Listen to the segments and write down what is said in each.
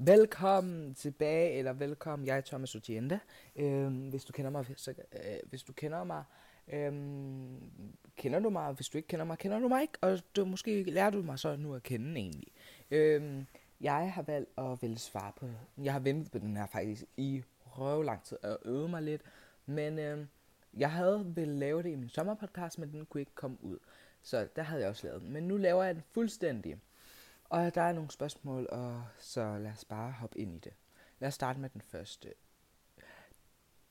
Velkommen tilbage, eller velkommen, jeg er Thomas Utienda. Øhm, hvis du kender mig, så, øh, hvis du kender mig, øhm, kender du mig, hvis du ikke kender mig, kender du mig ikke, og du, måske lærer du mig så nu at kende egentlig. Øhm, jeg har valgt at vælge svare på, jeg har ventet på den her faktisk i røv lang tid, og øvet mig lidt, men øhm, jeg havde vel lave det i min sommerpodcast, men den kunne ikke komme ud. Så der havde jeg også lavet den. Men nu laver jeg den fuldstændig. Og der er nogle spørgsmål, og så lad os bare hoppe ind i det. Lad os starte med den første.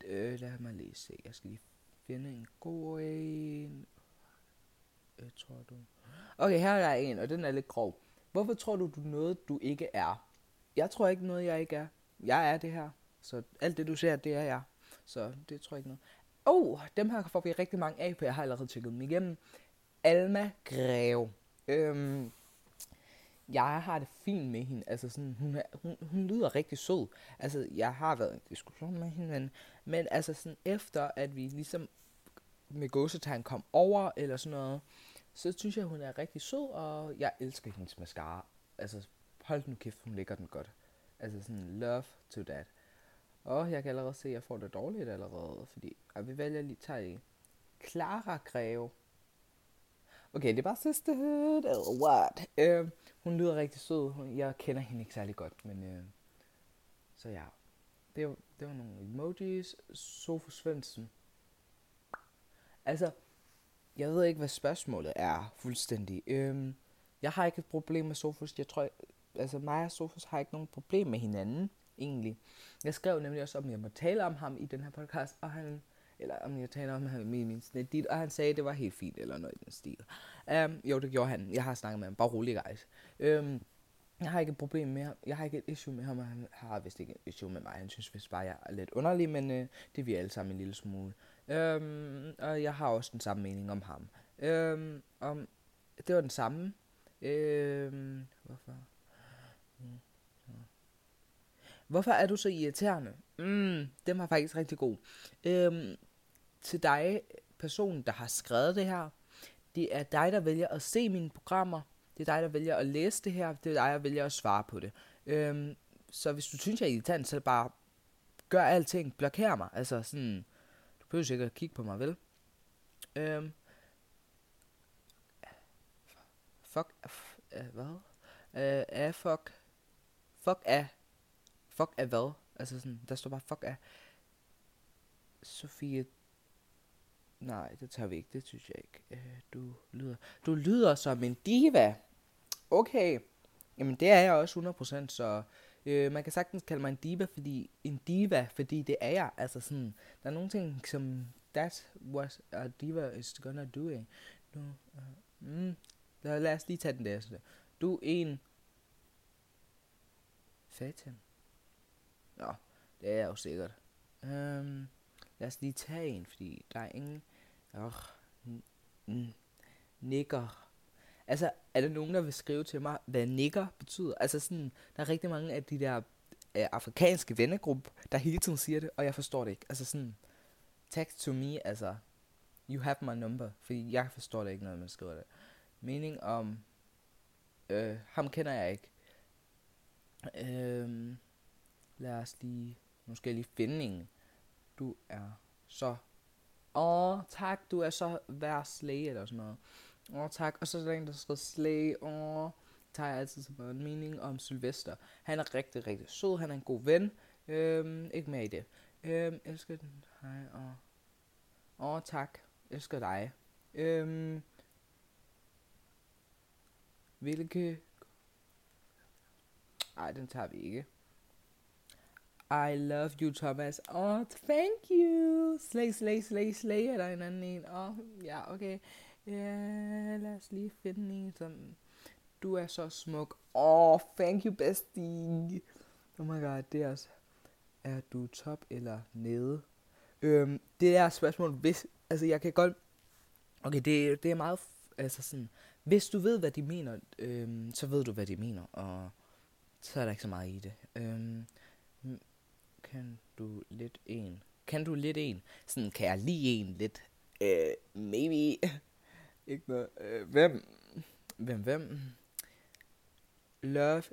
Øh, lad mig lige se. Jeg skal lige finde en god en. Jeg tror du. Okay, her er der en, og den er lidt grov. Hvorfor tror du, du er noget, du ikke er? Jeg tror ikke noget, jeg ikke er. Jeg er det her. Så alt det, du ser, det er jeg. Så det tror jeg ikke noget. Oh, dem her får vi rigtig mange af, for jeg har allerede tjekket dem igennem. Alma Greve. Øhm, jeg har det fint med hende. Altså sådan, hun, er, hun, hun lyder rigtig sød. Altså, jeg har været i en diskussion med hende, men, men altså sådan, efter at vi ligesom med gåsetegn kom over, eller sådan noget, så synes jeg, hun er rigtig sød, og jeg elsker hendes mascara. Altså, hold nu kæft, hun lægger den godt. Altså sådan, love to that. Og jeg kan allerede se, at jeg får det dårligt allerede, fordi jeg vil vælge lige tage. Clara Greve. Okay, det er bare sisterhood, eller what? Øh, hun lyder rigtig sød. Jeg kender hende ikke særlig godt, men... Øh, så ja. Det var, det var nogle emojis. Sofus Svendsen. Altså, jeg ved ikke, hvad spørgsmålet er fuldstændig. Uh, jeg har ikke et problem med Sofus. Jeg tror, altså mig og Sofus har ikke nogen problem med hinanden, egentlig. Jeg skrev nemlig også, om jeg må tale om ham i den her podcast, og han eller om jeg taler om ham i min snit og han sagde, at det var helt fint, eller noget i den stil. Um, jo, det gjorde han. Jeg har snakket med ham. Bare rolig, guys. Um, jeg har ikke et problem med ham. Jeg har ikke et issue med ham, og han har vist ikke et issue med mig. Han synes vist bare, jeg er lidt underlig, men uh, det er vi alle sammen en lille smule. Um, og jeg har også den samme mening om ham. Um, om, det var den samme. Um, hvorfor? Mm, hvorfor er du så irriterende? Mm, den var faktisk rigtig god. Øhm, til dig, personen, der har skrevet det her. Det er dig, der vælger at se mine programmer. Det er dig, der vælger at læse det her. Det er dig, der vælger at svare på det. Øhm, så hvis du synes, jeg er irritant, så bare gør alting. Blokér mig. Altså sådan, du behøver sikkert at kigge på mig, vel? Øhm, fuck, uh, hvad? Uh, fuck, fuck af, fuck af hvad? Altså sådan, der står bare fuck af. Sofie Nej, det tager vi ikke. Det synes jeg ikke. Øh, du, lyder, du lyder som en diva. Okay. Jamen, det er jeg også 100%, så øh, man kan sagtens kalde mig en diva, fordi en diva, fordi det er jeg. Altså sådan, der er nogle ting, som that's what a diva is gonna do. Ikke? Nu, uh, mm, lad os lige tage den der. Du er en satan. Nå, det er jeg jo sikkert. Um, Lad os lige tage en, fordi der er ingen... Oh, nikker. Altså, er der nogen, der vil skrive til mig, hvad nikker betyder? Altså sådan, der er rigtig mange af de der øh, afrikanske vennegruppe, der hele tiden siger det, og jeg forstår det ikke. Altså sådan, text to me, altså, you have my number, fordi jeg forstår det ikke, når man skriver det. Mening om, øh, ham kender jeg ikke. Øh, lad os lige, nu skal jeg lige finde en du er så... Åh, tak, du er så værd slay, eller sådan noget. Åh, tak. Og så er der en, der skriver slay. Åh, tager jeg altid som en mening om Sylvester. Han er rigtig, rigtig sød. Han er en god ven. Øhm, ikke mere i det. Øhm, elsker den. Hej, og... Åh, tak. Elsker dig. Øhm, hvilke... Ej, den tager vi ikke. I love you, Thomas. Oh, thank you. Slay, slay, slay, slay er der en anden en. Åh, oh, ja, okay. Ja, lad os lige finde en, som... Du er så smuk. Åh, oh, thank you, bestie. Oh my god, det er også... Er du top eller nede? Øhm, det er spørgsmål, hvis... Altså, jeg kan godt... Okay, det, det er meget... Altså sådan... Hvis du ved, hvad de mener, øhm, så ved du, hvad de mener, og så er der ikke så meget i det. Øhm, kan du lidt en? Kan du lidt en? Sådan, kan jeg lige en lidt? Øh, maybe. Ikke noget. Øh, hvem? Hvem, hvem? Love.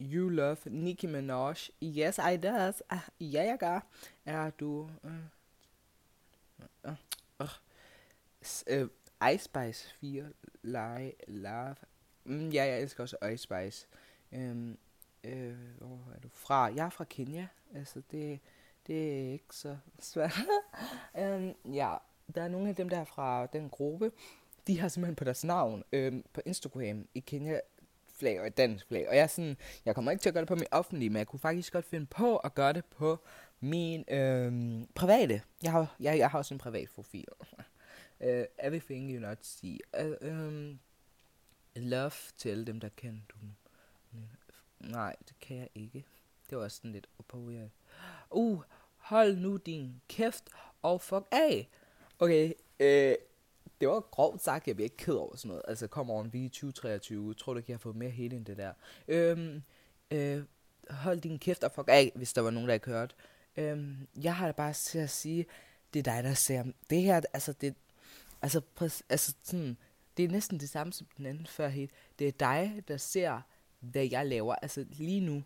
you love Nicki Minaj. Yes, I does. Ah, ja, jeg gør. Er du... Øh, øh, øh, øh, Ice Spice 4. Lie, love. Mm, ja, jeg elsker også Ice Spice. Um, Øh, hvor er du fra? Jeg er fra Kenya. Altså, det, det er ikke så svært. um, ja, der er nogle af dem der fra den gruppe, de har simpelthen på deres navn øhm, på Instagram i Kenya flag og et dansk flag. Og jeg er sådan, jeg kommer ikke til at gøre det på min offentlige, men jeg kunne faktisk godt finde på at gøre det på min øhm, private. Jeg har, jeg, jeg har også en privat profil. uh, everything you not see. Uh, um, love til alle dem, der kender du. Nej, det kan jeg ikke. Det var sådan lidt upåvirket. Uh, hold nu din kæft og fuck af. Okay, øh, det var grovt sagt, jeg bliver ikke ked over sådan noget. Altså, kom over en er 2023. Tror du ikke, jeg har fået mere hele end det der? Øhm, øh, hold din kæft og fuck af, hvis der var nogen, der ikke hørte. Øhm, jeg har da bare til at sige, det er dig, der ser det her. Altså, det, altså, præs, altså sådan, det er næsten det samme som den anden før helt. Det er dig, der ser, hvad jeg laver. Altså, lige nu,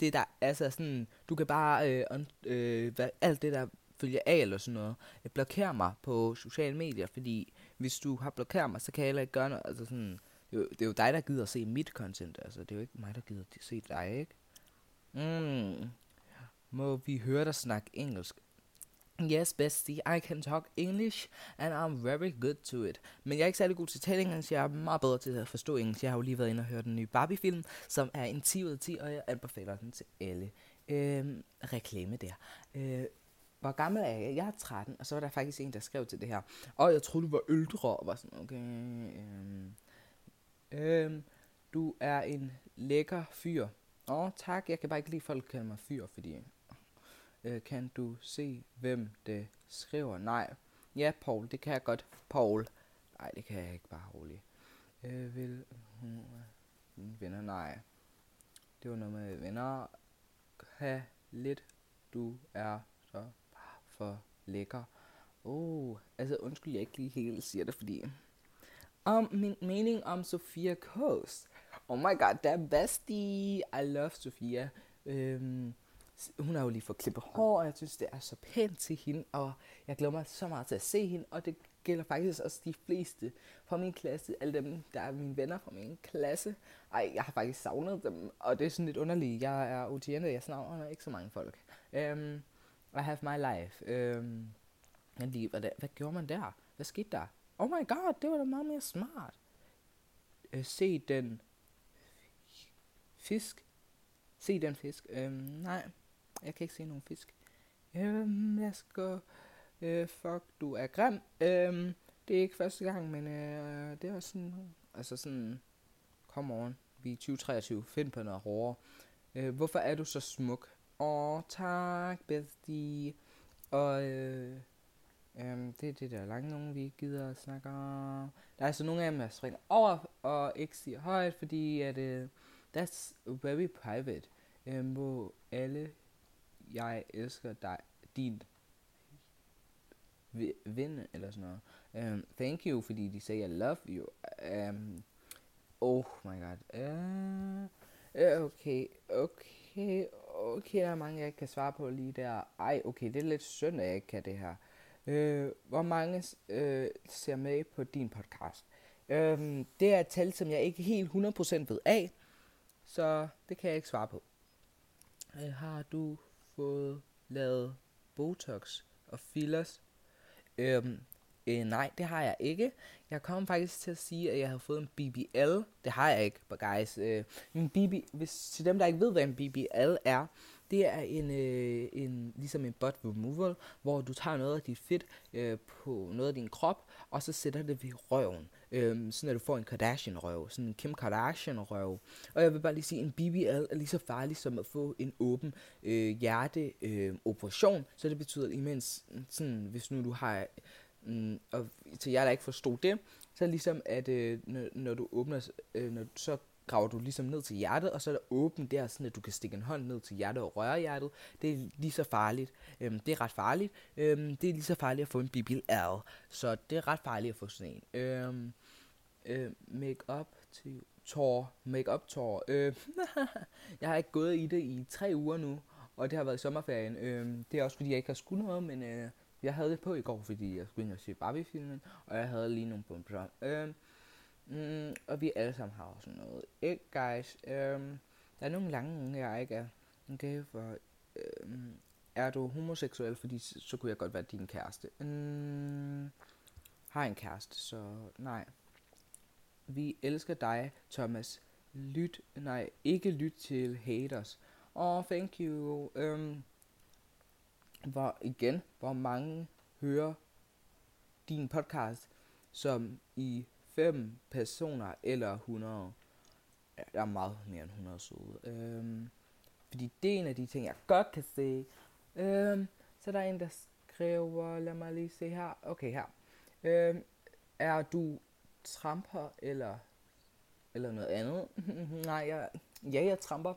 det der, altså sådan, du kan bare, øh, øh, hvad, alt det der følger af eller sådan noget, øh, blokerer mig på sociale medier, fordi hvis du har blokeret mig, så kan jeg heller ikke gøre noget. Altså sådan, det, er jo, det er jo dig, der gider at se mit content. Altså, det er jo ikke mig, der gider at se dig, ikke? Mm. Må vi høre dig snakke engelsk? Yes, bestie, I can talk English, and I'm very good to it. Men jeg er ikke særlig god til tale engelsk, jeg er meget bedre til at forstå engelsk. Jeg har jo lige været inde og hørt den nye Barbie-film, som er en 10 ud af 10, og jeg anbefaler den til alle. Øhm, reklame der. Øh, hvor gammel er jeg? Jeg er 13, og så var der faktisk en, der skrev til det her. Og jeg troede, du var ældre, og var sådan, okay, øhm, øhm, du er en lækker fyr. Åh, tak, jeg kan bare ikke lide folk kalder mig fyr, fordi, øh, kan du se, hvem det skriver? Nej. Ja, Paul, det kan jeg godt. Paul. Nej, det kan jeg ikke bare roligt. Øh, vil hun øh, venner? Nej. Det var noget med venner. Ha lidt. Du er så for lækker. Oh, altså undskyld, jeg ikke lige helt siger det, fordi... Om min mening om Sofia Coast. Oh my god, der er bestie. I love Sofia. Øhm, hun har jo lige fået klippet hår, og jeg synes, det er så pænt til hende, og jeg glæder mig så meget til at se hende, og det gælder faktisk også de fleste fra min klasse, alle dem, der er mine venner fra min klasse. Ej, jeg har faktisk savnet dem, og det er sådan lidt underligt. Jeg er Otiende, jeg snakker ikke så mange folk. Um, i have my life. Øhm, men lige, hvad, hvad gjorde man der? Hvad skete der? Oh my god, det var da meget mere smart. Uh, se den fisk. Se den fisk. Um, nej, jeg kan ikke se nogen fisk. Øhm, lad os gå. Øh, fuck, du er grim. Øhm, det er ikke første gang, men øh, det er sådan... Altså sådan... Come on. Vi er 2023. Find på noget hårdere. Øh, hvorfor er du så smuk? Åh, tak, bestie. Og øh, øh, det er det der lange nogen, vi gider at snakke om. Der er altså nogle af dem, der springer over og ikke siger højt, fordi at, uh, that's very private. Øh, hvor alle, jeg elsker dig, din ven, eller sådan noget. Um, thank you, fordi de sagde, I love you. Um, oh my god. Uh, okay, okay, okay, der er mange, jeg ikke kan svare på lige der. Ej, okay, det er lidt synd, at jeg ikke kan det her. Uh, hvor mange uh, ser med på din podcast? Um, det er et tal, som jeg ikke helt 100% ved af, så det kan jeg ikke svare på. Uh, har du fået lavet Botox og fillers? Øhm, Øh, nej, det har jeg ikke. Jeg kom faktisk til at sige, at jeg havde fået en BBL. Det har jeg ikke, guys. Øh, en BB, hvis til dem, der ikke ved, hvad en BBL er, det er en, øh, en ligesom en butt removal, hvor du tager noget af dit fedt øh, på noget af din krop, og så sætter det ved røven. Øh, sådan at du får en Kardashian-røv, sådan en Kim Kardashian-røv. Og jeg vil bare lige sige, at en BBL er lige så farlig som at få en åben øh, hjerteoperation. Øh, så det betyder, at imens, sådan, hvis nu du har Mm, og til jer, der ikke forstod det, så er det ligesom, at øh, når, når du åbner, øh, når, så graver du ligesom ned til hjertet, og så er der åbent der, sådan at du kan stikke en hånd ned til hjertet og røre hjertet. Det er lige så farligt. Øhm, det er ret farligt. Øhm, det er lige så farligt at få en BBL. Så det er ret farligt at få sådan en. Øhm, øh, make up til tår, make-up tår. Øh, jeg har ikke gået i det i tre uger nu, og det har været i sommerferien. Øh, det er også fordi, jeg ikke har skudt noget, men øh, jeg havde det på i går, fordi jeg skulle ind og se Barbie-filmen, og jeg havde lige nogle på en. Øh, mm, og vi alle sammen har sådan noget. Ikke, guys? Øh, der er nogle lange, jeg ikke er. Okay, for... Øh, er du homoseksuel, fordi så, så kunne jeg godt være din kæreste. Mm, har en kæreste, så nej. Vi elsker dig, Thomas. Lyt, nej, ikke lyt til haters. Åh, oh, thank you. Um, hvor igen, hvor mange hører din podcast, som i fem personer eller 100. Ja, der er meget mere end 100 søde. Øhm, fordi det er en af de ting, jeg godt kan se. Øhm, så der er en, der skriver, lad mig lige se her. Okay, her. Øhm, er du tramper eller, eller noget andet? Nej, jeg, ja, jeg tramper.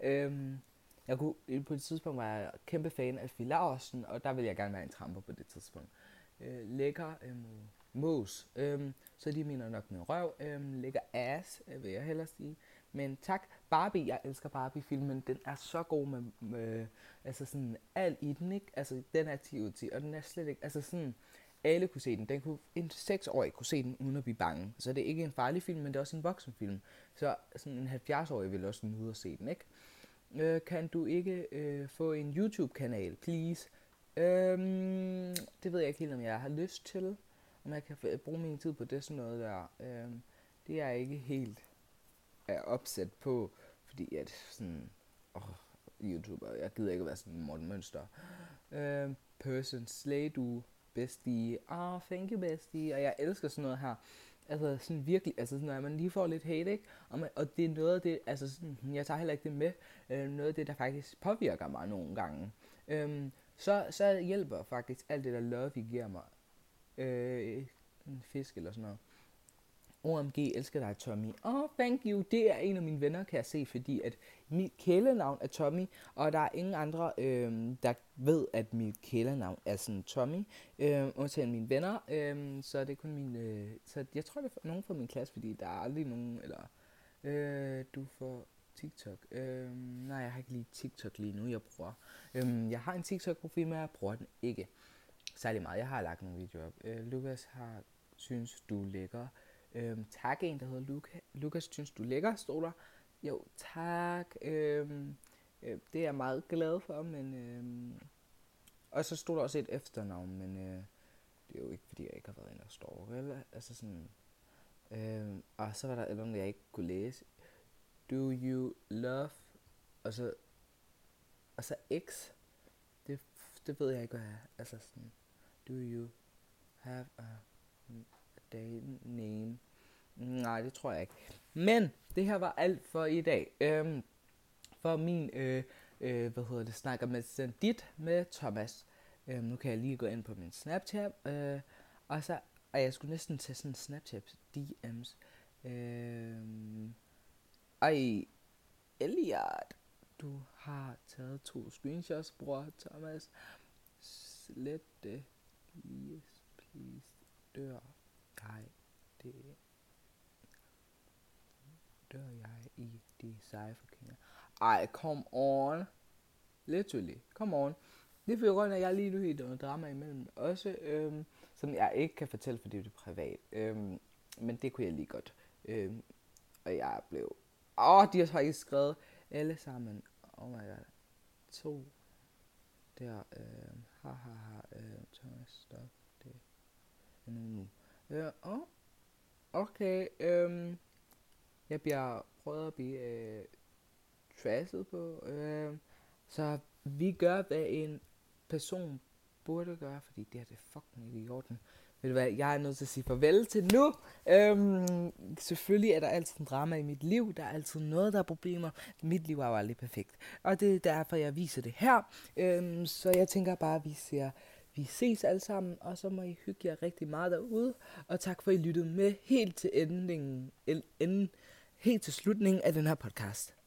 Øhm, jeg kunne, på et tidspunkt var jeg kæmpe fan af Phil og der ville jeg gerne være en tramper på det tidspunkt. Øh, lækker um, mos. Øhm, så de mener nok med røv. Øhm, ligger ass, øh, vil jeg hellere sige. Men tak, Barbie, jeg elsker Barbie-filmen. Den er så god med, med altså sådan alt i den, ikke? Altså, den er 10 ud 10, og den er slet ikke, altså sådan, alle kunne se den. den kunne, en 6-årig kunne se den uden at blive bange. Så det er ikke en farlig film, men det er også en voksenfilm. Så sådan en 70-årig vil også nyde at se den, ikke? Øh, kan du ikke øh, få en YouTube-kanal, please? Øhm, det ved jeg ikke helt, om jeg har lyst til. Om jeg kan øh, bruge min tid på det sådan noget der. øh, det er jeg ikke helt er opsat på, fordi at sådan, åh, YouTuber, jeg gider ikke at være sådan en Morten Mønster. Øh, person, slay du, bestie, ah, oh, thank you bestie, og jeg elsker sådan noget her. Altså sådan virkelig, altså sådan, når man lige får lidt hate, ikke? Og, man, og det er noget af det, altså sådan, jeg tager heller ikke det med, øh, noget af det, der faktisk påvirker mig nogle gange. Øhm, så, så hjælper faktisk alt det der love, I giver mig, øh, en fisk eller sådan noget, OMG, elsker dig, Tommy. Oh, thank you. Det er en af mine venner, kan jeg se, fordi at mit kælenavn er Tommy, og der er ingen andre, øh, der ved, at mit kælenavn er sådan Tommy, øh, undtagen mine venner, øh, så det er kun min, øh, så jeg tror, det er nogen fra min klasse, fordi der er aldrig nogen, eller, øh, du får TikTok. Øh, nej, jeg har ikke lige TikTok lige nu, jeg bruger. Øh, jeg har en TikTok-profil, men jeg bruger den ikke særlig meget. Jeg har lagt nogle videoer op. Øh, Lukas har synes, du er lækker. Øhm, tak en, der hedder Luca. Lukas, synes du er lækker, stod der. Jo, tak. Øhm, øh, det er jeg meget glad for, men... Øhm, og så stod der også et efternavn, men øh, det er jo ikke, fordi jeg ikke har været inde og står, vel? Altså sådan... Øhm, og så var der et eller andet, jeg ikke kunne læse. Do you love... Og så... Og så X. Det, det ved jeg ikke, hvad er. Altså sådan... Do you have a day name? Nej, det tror jeg ikke. Men det her var alt for i dag. Øhm, for min, øh, øh, hvad hedder det, snakker med Sandit med Thomas. Øhm, nu kan jeg lige gå ind på min Snapchat. Øh, og så, og jeg skulle næsten tage sådan Snapchat DM's. Øhm, ej, Elliot, du har taget to screenshots, bror Thomas. Slet det. Please, please. Dør jeg det dør jeg i de cypherkinger. Ej, come on. Literally, come on. Det er grund af, at jeg lige nu i noget drama imellem også, øhm, som jeg ikke kan fortælle, fordi det er privat. Øhm, men det kunne jeg lige godt. Øhm, og jeg blev... Åh, oh, de har faktisk skrevet alle sammen. Oh my god. To. Der. Øhm, ha ha ha. Øh, Thomas, stop det. Nu nu. Øh, ja, oh. Okay. Øhm, jeg bliver prøvet at blive øh, trasset på. Øh, så vi gør, hvad en person burde gøre, fordi det her det er fucking ikke i orden. Ved du hvad, jeg er nødt til at sige farvel til nu. Øhm, selvfølgelig er der altid en drama i mit liv. Der er altid noget, der er problemer. Mit liv er jo aldrig perfekt. Og det er derfor, jeg viser det her. Øhm, så jeg tænker bare, at vi ser... Vi ses alle sammen, og så må I hygge jer rigtig meget derude. Og tak for, at I lyttede med helt til endingen, enden helt til slutningen af den her podcast.